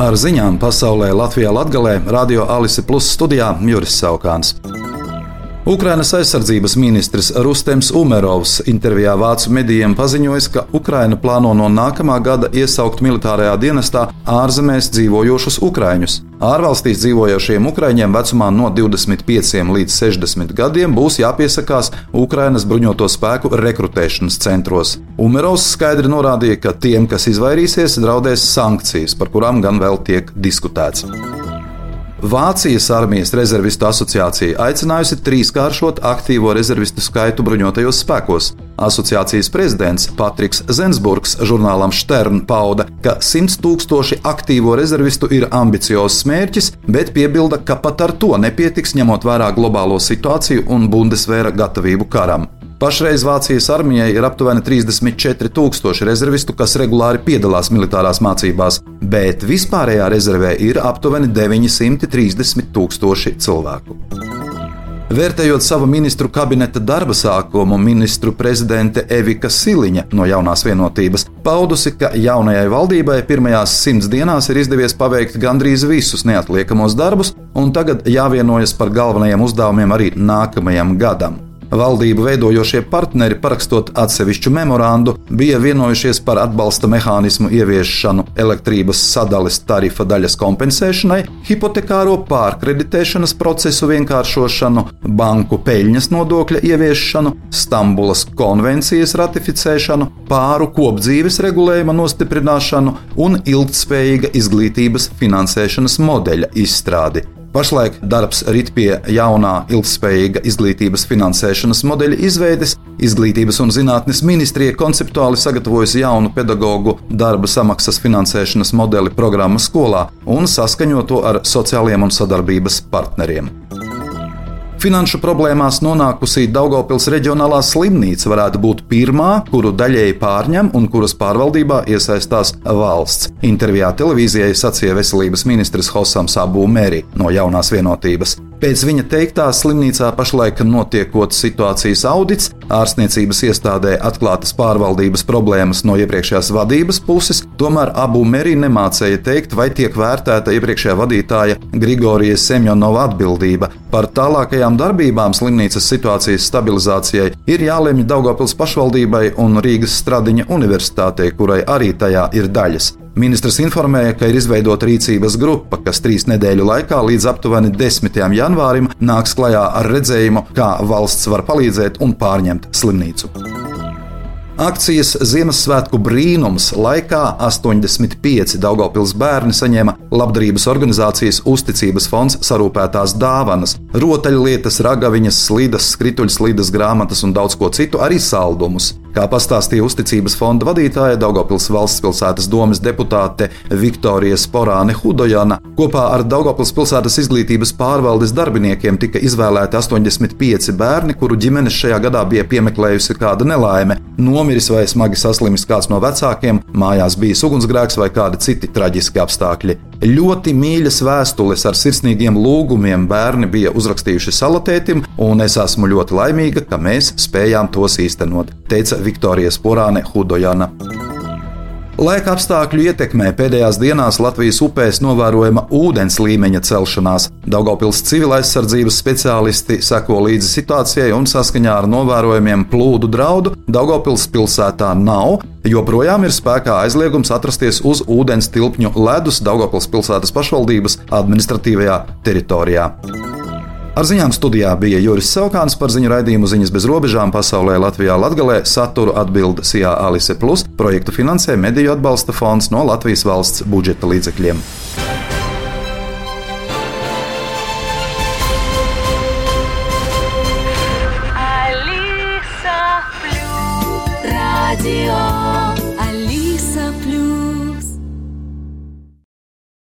Ar ziņām pasaulē Latvijā Latgalē Radio Alise Plus studijā Juris Saukāns. Ukrainas aizsardzības ministrs Rustems Umerovs intervijā Vācu medijiem paziņoja, ka Ukraina plāno no nākamā gada iesaukt militārajā dienestā ārzemēs dzīvojošus ukraiņus. Ārvalstīs dzīvojošiem ukraiņiem vecumā no 25 līdz 60 gadiem būs jāpiesakās Ukrainas bruņoto spēku rekrutēšanas centros. Umerovs skaidri norādīja, ka tiem, kas izvairīsies, draudēs sankcijas, par kurām gan vēl tiek diskutēts. Vācijas armijas rezervistu asociācija aicinājusi trīskāršot aktīvo rezervistu skaitu bruņotajos spēkos. Asociācijas prezidents Patriks Zensburgs žurnālam Stern pauda, ka 100 tūkstoši aktīvo rezervistu ir ambiciozs mērķis, bet piebilda, ka pat ar to nepietiks ņemot vērā globālo situāciju un Bundesvēra gatavību karam. Pašreiz Vācijas armijai ir aptuveni 34,000 rezervistu, kas regulāri piedalās militārās mācībās, bet vispārējā rezervē ir aptuveni 930,000 cilvēku. Vērtējot savu ministru kabineta darba sākumu, ministru prezidente Evika Siliņa no jaunās vienotības paudusi, ka jaunajai valdībai pirmajās simts dienās ir izdevies paveikt gandrīz visus neatliekamos darbus, un tagad jāvienojas par galvenajiem uzdevumiem arī nākamajam gadam. Valdību veidojošie partneri, parakstot atsevišķu memorandu, bija vienojušies par atbalsta mehānismu ieviešanu elektrības sadales tarifa daļas kompensēšanai, hipotekāro pārkreditēšanas procesu vienkāršošanu, banku peļņas nodokļa ieviešanu, Stambulas konvencijas ratificēšanu, pāru kopdzīves regulējuma nostiprināšanu un ilgtspējīga izglītības finansēšanas modeļa izstrādi. Pašlaik darbs rit pie jaunā, ilgspējīga izglītības finansēšanas modeļa izveides. Izglītības un zinātnes ministrija konceptuāli sagatavojusi jaunu pedagoģu darba samaksas finansēšanas modeli programmu skolā un saskaņo to ar sociālajiem un sadarbības partneriem. Finanšu problēmās nonākusī Daugopils reģionālā slimnīca varētu būt pirmā, kuru daļēji pārņem un kuras pārvaldībā iesaistās valsts. Intervijā televīzijai sacīja veselības ministrs Hosams Abu Meri no jaunās vienotības. Pēc viņa teiktā, slimnīcā pašlaik notiekot situācijas audits, ārstniecības iestādē atklātas pārvaldības problēmas no iepriekšējās vadības puses, tomēr abu Merī nemācēja teikt, vai tiek vērtēta iepriekšējā vadītāja Grigorijas Semjonova atbildība. Par tālākajām darbībām slimnīcas situācijas stabilizācijai ir jālemj Daugopils pašvaldībai un Rīgas Stradiņa universitātei, kurai arī tajā ir daļas. Ministrs informēja, ka ir izveidota rīcības grupa, kas trīs nedēļu laikā līdz aptuveni 10. janvārim nāks klajā ar redzējumu, kā valsts var palīdzēt un pārņemt slimnīcu. Akcijas Ziemassvētku brīnums laikā 85 Daugopils bērni saņēma labdarības organizācijas uzticības fonds sarūpētās dāvanas, rotaļlietas, ragaviņas, slīdas, skrituļslīdas, grāmatas un daudz ko citu, arī saldumus. Kā pastāstīja uzticības fonda vadītāja Daugopils valsts pilsētas domas deputāte Viktorija Sporāne Hudojana, kopā ar Daugopils pilsētas izglītības pārvaldes darbiniekiem tika izvēlēti 85 bērni, kuru ģimenes šajā gadā bija piemeklējusi kāda nelaime, nomiris vai smagi saslimis kāds no vecākiem, mājās bijis ugunsgrēks vai kādi citi traģiski apstākļi. Ļoti mīļas vēstules ar sirsnīgiem lūgumiem bērni bija uzrakstījuši salatētim, un es esmu ļoti laimīga, ka mēs spējām tos īstenot, teica Viktorijas Porāne Hudojana. Laika apstākļu ietekmē pēdējās dienās Latvijas upēs novērojama ūdens līmeņa celšanās. Daugopils civilaizsardzības speciālisti seko līdzi situācijai un saskaņā ar novērojumiem plūdu draudu Daugopils pilsētā nav. Joprojām ir spēkā aizliegums atrasties uz ūdens tilpņu ledus Daugopils pilsētas pašvaldības administratīvajā teritorijā. Ar ziņām studijā bija Juris Saukāns par ziņu raidījumu ziņas bez robežām pasaulē Latvijā Latgalē saturu atbilda Sijā Alise Plus, projektu finansē Mediju atbalsta fonds no Latvijas valsts budžeta līdzekļiem.